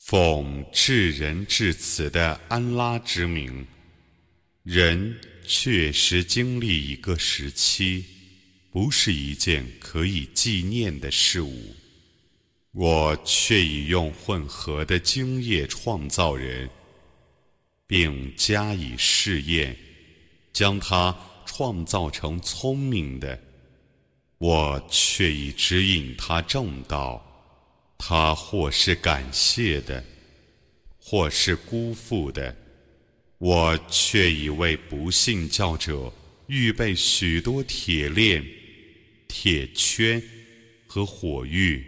奉至仁至此的安拉之名，人确实经历一个时期，不是一件可以纪念的事物。我却已用混合的精液创造人。并加以试验，将它创造成聪明的；我却已指引他正道，他或是感谢的，或是辜负的；我却以为不信教者预备许多铁链、铁圈和火狱。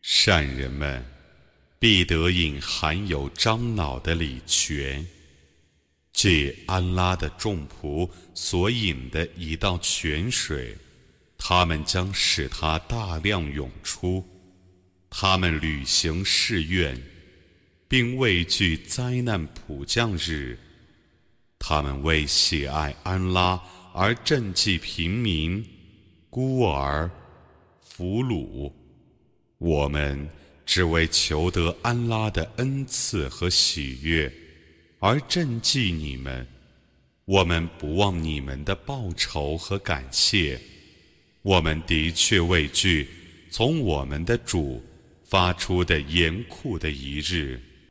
善人们必得饮含有樟脑的礼泉，借安拉的众仆所饮的一道泉水，他们将使它大量涌出，他们履行誓愿。并畏惧灾难普降日，他们为喜爱安拉而赈济平民、孤儿、俘虏。我们只为求得安拉的恩赐和喜悦而赈济你们，我们不忘你们的报酬和感谢。我们的确畏惧从我们的主发出的严酷的一日。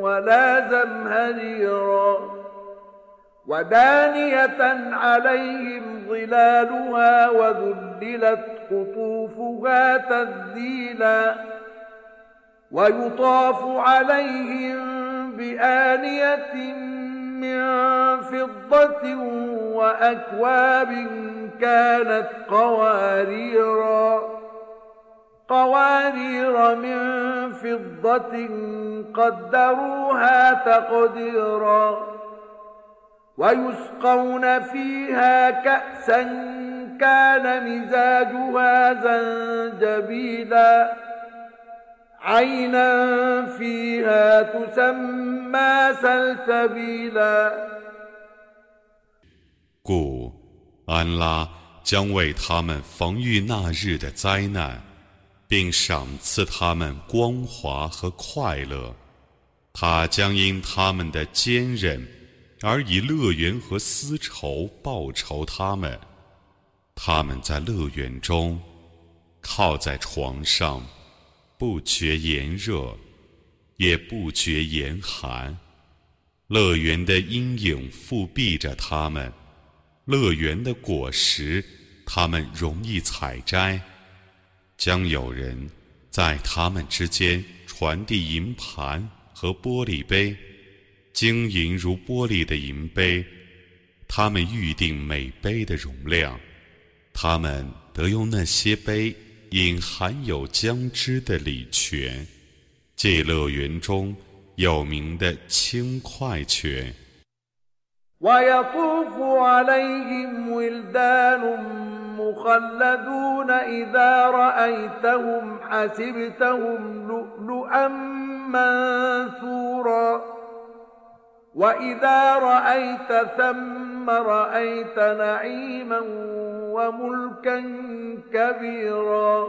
ولا زمهريرا ودانية عليهم ظلالها وذللت قطوفها تذليلا ويطاف عليهم بآنية من فضة وأكواب كانت قواريرا قوارير من فضة قدروها تقديرا ويسقون فيها كأسا كان مزاجها زنجبيلا عينا فيها تسمى سلسبيلا 故安拉将为他们防御那日的灾难并赏赐他们光华和快乐，他将因他们的坚韧而以乐园和丝绸报酬他们。他们在乐园中靠在床上，不觉炎热，也不觉严寒。乐园的阴影覆庇着他们，乐园的果实，他们容易采摘。将有人在他们之间传递银盘和玻璃杯，晶莹如玻璃的银杯。他们预定每杯的容量，他们得用那些杯饮含有姜汁的礼泉，借乐园中有名的轻快泉。المخلدون إذا رأيتهم حسبتهم لؤلؤا منثورا وإذا رأيت ثم رأيت نعيما وملكا كبيرا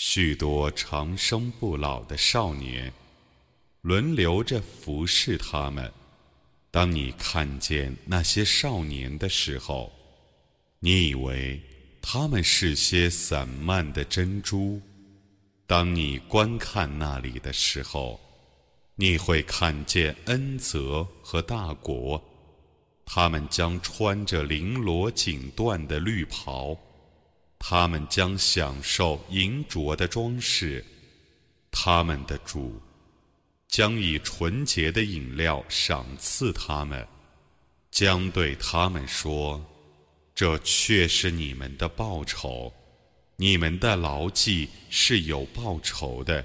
许多长生不老的少年，轮流着服侍他们。当你看见那些少年的时候，你以为他们是些散漫的珍珠；当你观看那里的时候，你会看见恩泽和大国。他们将穿着绫罗锦缎的绿袍。他们将享受银镯的装饰，他们的主将以纯洁的饮料赏赐他们，将对他们说：“这却是你们的报酬，你们的牢记是有报酬的。”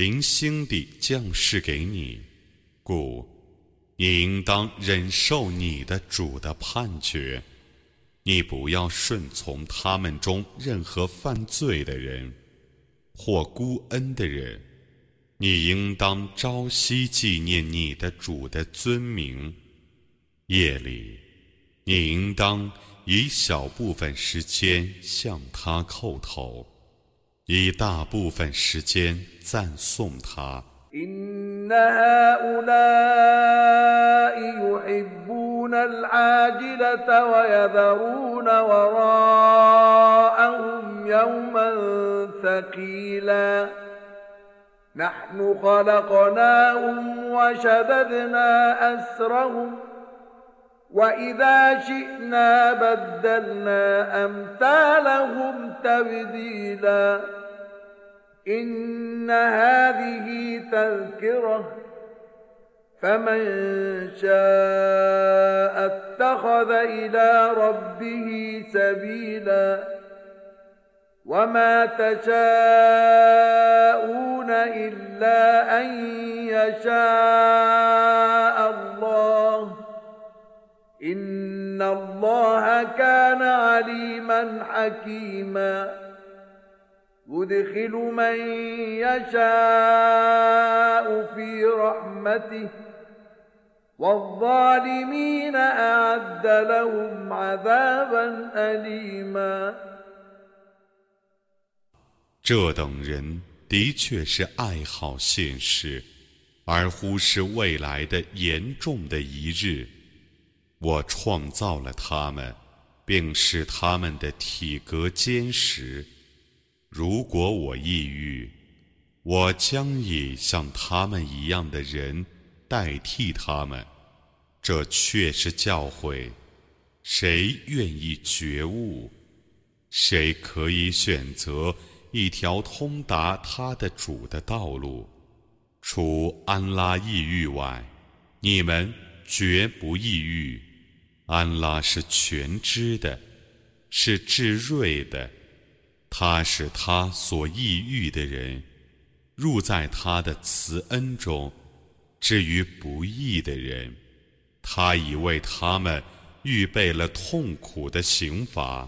零星地降世给你，故你应当忍受你的主的判决，你不要顺从他们中任何犯罪的人或孤恩的人。你应当朝夕纪念你的主的尊名，夜里你应当以小部分时间向他叩头。一大部分时间赞颂他。إن هؤلاء يحبون العاجلة ويذرون وراءهم يوما ثقيلا نحن خلقناهم وشددنا أسرهم وإذا شئنا بدلنا أمثالهم تبديلاً إن هذه تذكرة فمن شاء اتخذ إلى ربه سبيلا وما تشاءون إلا أن يشاء الله إن الله كان عليما حكيما 这等人的确是爱好现实，而忽视未来的严重的一日。我创造了他们，并使他们的体格坚实。如果我抑郁，我将以像他们一样的人代替他们。这却是教诲。谁愿意觉悟？谁可以选择一条通达他的主的道路？除安拉抑郁外，你们绝不抑郁。安拉是全知的，是至睿的。他使他所抑郁的人入在他的慈恩中，至于不义的人，他已为他们预备了痛苦的刑罚。